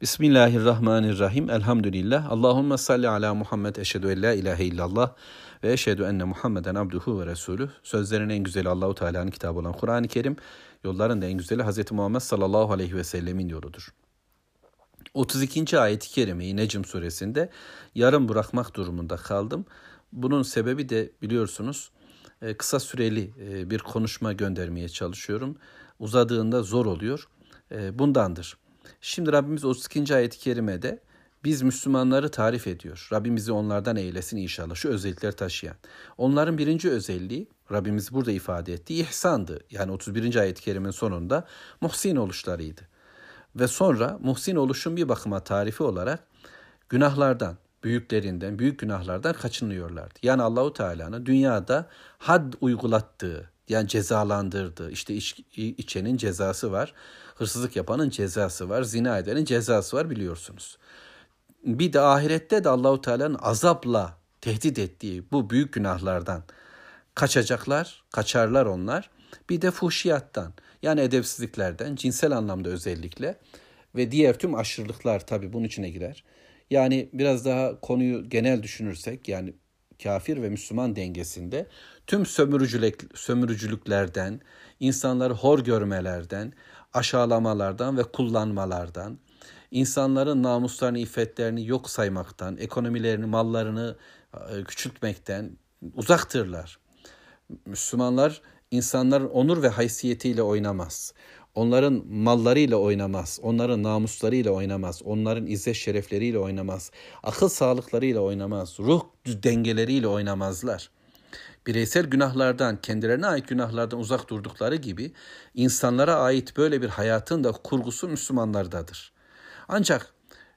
Bismillahirrahmanirrahim. Elhamdülillah. Allahumme salli ala Muhammed eşhedü en la ilahe illallah ve eşhedü enne Muhammeden abduhu ve resulü. Sözlerin en güzeli Allahu Teala'nın kitabı olan Kur'an-ı Kerim, yolların da en güzeli Hz. Muhammed sallallahu aleyhi ve sellemin yoludur. 32. ayet-i kerimeyi Necm suresinde yarım bırakmak durumunda kaldım. Bunun sebebi de biliyorsunuz e, kısa süreli e, bir konuşma göndermeye çalışıyorum. Uzadığında zor oluyor. E, bundandır. Şimdi Rabbimiz 32. ayet-i kerimede biz Müslümanları tarif ediyor. Rabbimizi onlardan eylesin inşallah. Şu özellikleri taşıyan. Onların birinci özelliği Rabbimiz burada ifade ettiği ihsandı. Yani 31. ayet-i kerimenin sonunda muhsin oluşlarıydı. Ve sonra muhsin oluşun bir bakıma tarifi olarak günahlardan, büyüklerinden, büyük günahlardan kaçınıyorlardı. Yani Allahu Teala'nın dünyada had uygulattığı, yani cezalandırdığı, işte iç, içenin cezası var, hırsızlık yapanın cezası var, zina edenin cezası var biliyorsunuz. Bir de ahirette de Allahu Teala'nın azapla tehdit ettiği bu büyük günahlardan kaçacaklar, kaçarlar onlar. Bir de fuhşiyattan yani edepsizliklerden, cinsel anlamda özellikle ve diğer tüm aşırılıklar tabii bunun içine girer. Yani biraz daha konuyu genel düşünürsek yani kafir ve Müslüman dengesinde tüm sömürücülük, sömürücülüklerden, insanları hor görmelerden, aşağılamalardan ve kullanmalardan, insanların namuslarını, iffetlerini yok saymaktan, ekonomilerini, mallarını e, küçültmekten uzaktırlar. Müslümanlar insanların onur ve haysiyetiyle oynamaz. Onların mallarıyla oynamaz, onların namuslarıyla oynamaz, onların izzet şerefleriyle oynamaz, akıl sağlıklarıyla oynamaz, ruh dengeleriyle oynamazlar. Bireysel günahlardan, kendilerine ait günahlardan uzak durdukları gibi insanlara ait böyle bir hayatın da kurgusu Müslümanlardadır. Ancak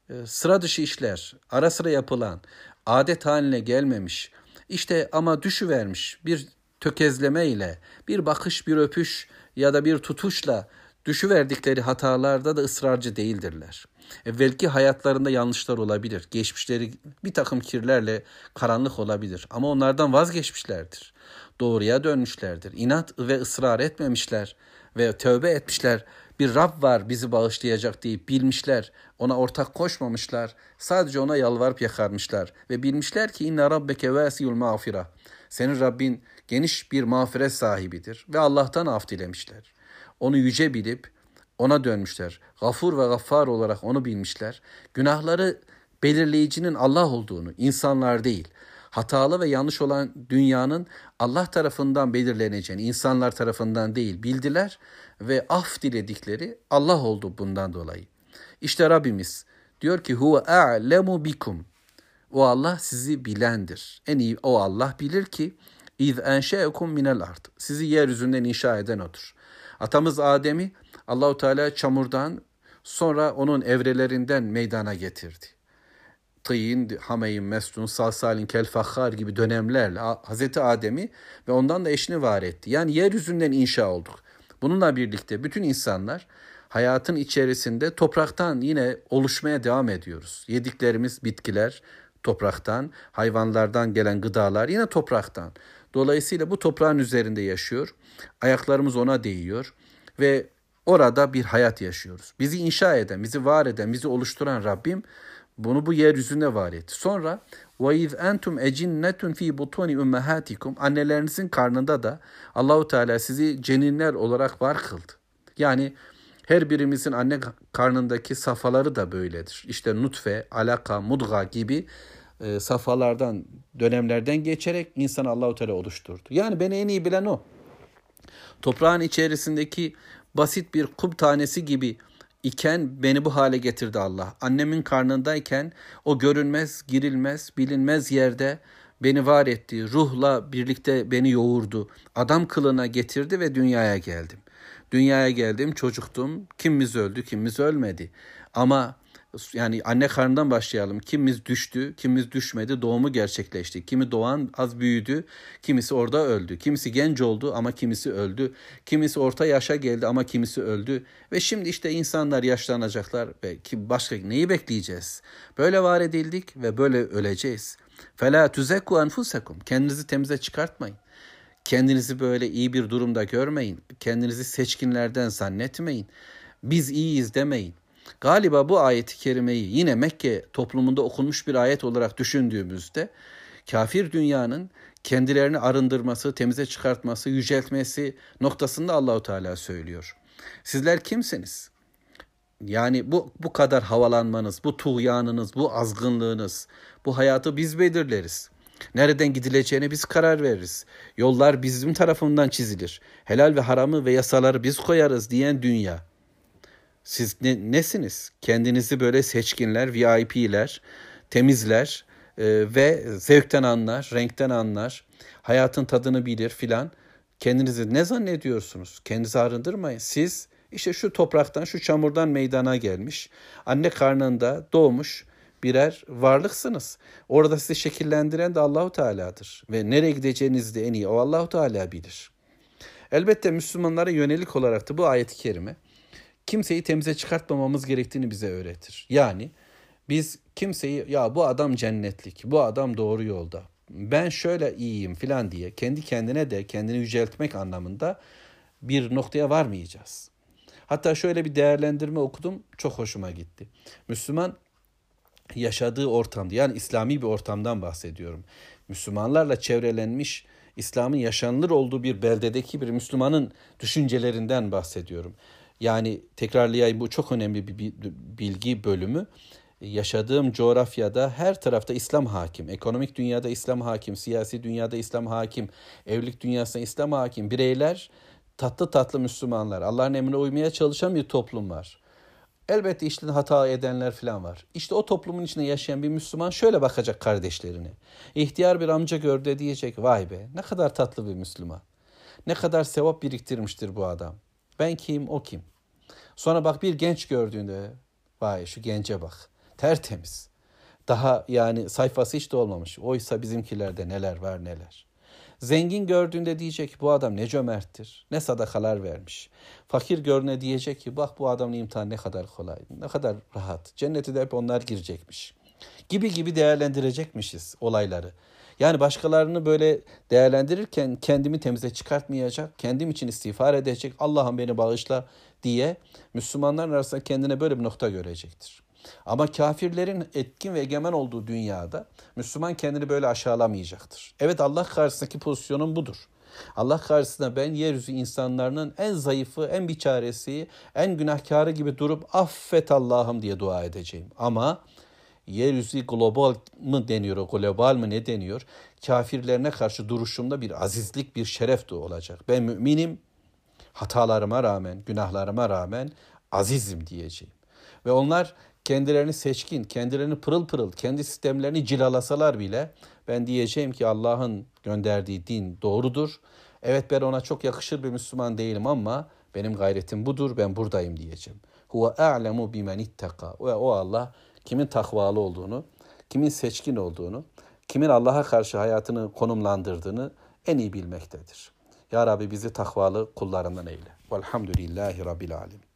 e, sıra dışı işler, ara sıra yapılan, adet haline gelmemiş, işte ama düşüvermiş bir tökezleme ile, bir bakış, bir öpüş ya da bir tutuşla düşüverdikleri hatalarda da ısrarcı değildirler. Evvelki hayatlarında yanlışlar olabilir. Geçmişleri bir takım kirlerle karanlık olabilir. Ama onlardan vazgeçmişlerdir. Doğruya dönmüşlerdir. İnat ve ısrar etmemişler ve tövbe etmişler. Bir Rab var bizi bağışlayacak diye bilmişler. Ona ortak koşmamışlar. Sadece ona yalvarıp yakarmışlar. Ve bilmişler ki inna rabbeke vasiyul mağfira. Senin Rabbin geniş bir mağfiret sahibidir. Ve Allah'tan af dilemişler. Onu yüce bilip ona dönmüşler. Gafur ve gaffar olarak onu bilmişler. Günahları belirleyicinin Allah olduğunu, insanlar değil. Hatalı ve yanlış olan dünyanın Allah tarafından belirleneceğini, insanlar tarafından değil bildiler ve af diledikleri Allah oldu bundan dolayı. İşte Rabbimiz diyor ki huve a'lemu bikum. O Allah sizi bilendir. En iyi o Allah bilir ki iz enşe'ekum minel ard. Sizi yeryüzünden inşa eden odur. Atamız Adem'i Allahu Teala çamurdan sonra onun evrelerinden meydana getirdi. Tıyın, Hameyin, Mesnun, Salsalin, Kelfakhar gibi dönemlerle Hazreti Adem'i ve ondan da eşini var etti. Yani yeryüzünden inşa olduk. Bununla birlikte bütün insanlar hayatın içerisinde topraktan yine oluşmaya devam ediyoruz. Yediklerimiz bitkiler topraktan, hayvanlardan gelen gıdalar yine topraktan. Dolayısıyla bu toprağın üzerinde yaşıyor. Ayaklarımız ona değiyor ve orada bir hayat yaşıyoruz. Bizi inşa eden, bizi var eden, bizi oluşturan Rabbim bunu bu yeryüzünde var etti. Sonra وَاِذْ entum ecinnetun fi butuni ummahatikum annelerinizin karnında da Allahu Teala sizi ceninler olarak var kıldı. Yani her birimizin anne karnındaki safhaları da böyledir. İşte nutfe, alaka, mudga gibi e, safhalardan, dönemlerden geçerek insan Allahu Teala oluşturdu. Yani beni en iyi bilen o. Toprağın içerisindeki basit bir kum tanesi gibi iken beni bu hale getirdi Allah. Annemin karnındayken o görünmez, girilmez, bilinmez yerde beni var etti. Ruhla birlikte beni yoğurdu. Adam kılına getirdi ve dünyaya geldim. Dünyaya geldim, çocuktum. Kimimiz öldü, kimimiz ölmedi. Ama yani anne karnından başlayalım. Kimimiz düştü, kimimiz düşmedi, doğumu gerçekleşti. Kimi doğan az büyüdü, kimisi orada öldü. Kimisi genç oldu ama kimisi öldü. Kimisi orta yaşa geldi ama kimisi öldü. Ve şimdi işte insanlar yaşlanacaklar ve ki başka neyi bekleyeceğiz? Böyle var edildik ve böyle öleceğiz. Fela tuzekku enfusekum. Kendinizi temize çıkartmayın. Kendinizi böyle iyi bir durumda görmeyin. Kendinizi seçkinlerden zannetmeyin. Biz iyiyiz demeyin. Galiba bu ayeti kerimeyi yine Mekke toplumunda okunmuş bir ayet olarak düşündüğümüzde kafir dünyanın kendilerini arındırması, temize çıkartması, yüceltmesi noktasında Allahu Teala söylüyor. Sizler kimsiniz? Yani bu bu kadar havalanmanız, bu tuğyanınız, bu azgınlığınız, bu hayatı biz belirleriz. Nereden gidileceğine biz karar veririz. Yollar bizim tarafından çizilir. Helal ve haramı ve yasaları biz koyarız diyen dünya. Siz ne, nesiniz? Kendinizi böyle seçkinler, VIP'ler, temizler e, ve zevkten anlar, renkten anlar, hayatın tadını bilir filan. Kendinizi ne zannediyorsunuz? Kendinizi arındırmayın. Siz işte şu topraktan, şu çamurdan meydana gelmiş, anne karnında doğmuş birer varlıksınız. Orada sizi şekillendiren de Allahu Teala'dır ve nereye gideceğinizi de en iyi o Allahu Teala bilir. Elbette Müslümanlara yönelik olarak da bu ayet-i kerime kimseyi temize çıkartmamamız gerektiğini bize öğretir. Yani biz kimseyi ya bu adam cennetlik, bu adam doğru yolda, ben şöyle iyiyim filan diye kendi kendine de kendini yüceltmek anlamında bir noktaya varmayacağız. Hatta şöyle bir değerlendirme okudum, çok hoşuma gitti. Müslüman yaşadığı ortamda yani İslami bir ortamdan bahsediyorum. Müslümanlarla çevrelenmiş İslam'ın yaşanılır olduğu bir beldedeki bir Müslümanın düşüncelerinden bahsediyorum. Yani tekrarlayayım bu çok önemli bir bilgi bölümü. Yaşadığım coğrafyada her tarafta İslam hakim. Ekonomik dünyada İslam hakim, siyasi dünyada İslam hakim, evlilik dünyasında İslam hakim. Bireyler tatlı tatlı Müslümanlar. Allah'ın emrine uymaya çalışan bir toplum var. Elbette işte hata edenler falan var. İşte o toplumun içinde yaşayan bir Müslüman şöyle bakacak kardeşlerine. İhtiyar bir amca gördü diyecek vay be ne kadar tatlı bir Müslüman. Ne kadar sevap biriktirmiştir bu adam. Ben kim o kim. Sonra bak bir genç gördüğünde vay şu gence bak tertemiz. Daha yani sayfası hiç de olmamış. Oysa bizimkilerde neler var neler. Zengin gördüğünde diyecek ki bu adam ne cömerttir, ne sadakalar vermiş. Fakir görüne diyecek ki bak bu adamın imtihanı ne kadar kolay, ne kadar rahat. Cenneti de hep onlar girecekmiş. Gibi gibi değerlendirecekmişiz olayları. Yani başkalarını böyle değerlendirirken kendimi temize çıkartmayacak, kendim için istiğfar edecek, Allah'ım beni bağışla diye Müslümanların arasında kendine böyle bir nokta görecektir. Ama kafirlerin etkin ve egemen olduğu dünyada Müslüman kendini böyle aşağılamayacaktır. Evet Allah karşısındaki pozisyonun budur. Allah karşısında ben yeryüzü insanlarının en zayıfı, en biçaresi, en günahkarı gibi durup affet Allah'ım diye dua edeceğim. Ama yeryüzü global mı deniyor, global mı ne deniyor? Kafirlerine karşı duruşumda bir azizlik, bir şeref de olacak. Ben müminim, hatalarıma rağmen, günahlarıma rağmen azizim diyeceğim. Ve onlar kendilerini seçkin, kendilerini pırıl pırıl, kendi sistemlerini cilalasalar bile ben diyeceğim ki Allah'ın gönderdiği din doğrudur. Evet ben ona çok yakışır bir Müslüman değilim ama benim gayretim budur, ben buradayım diyeceğim. Huve a'lemu bimen ittaka. Ve o Allah kimin takvalı olduğunu, kimin seçkin olduğunu, kimin Allah'a karşı hayatını konumlandırdığını en iyi bilmektedir. Ya Rabbi bizi takvalı kullarından eyle. Velhamdülillahi Rabbil Alemin.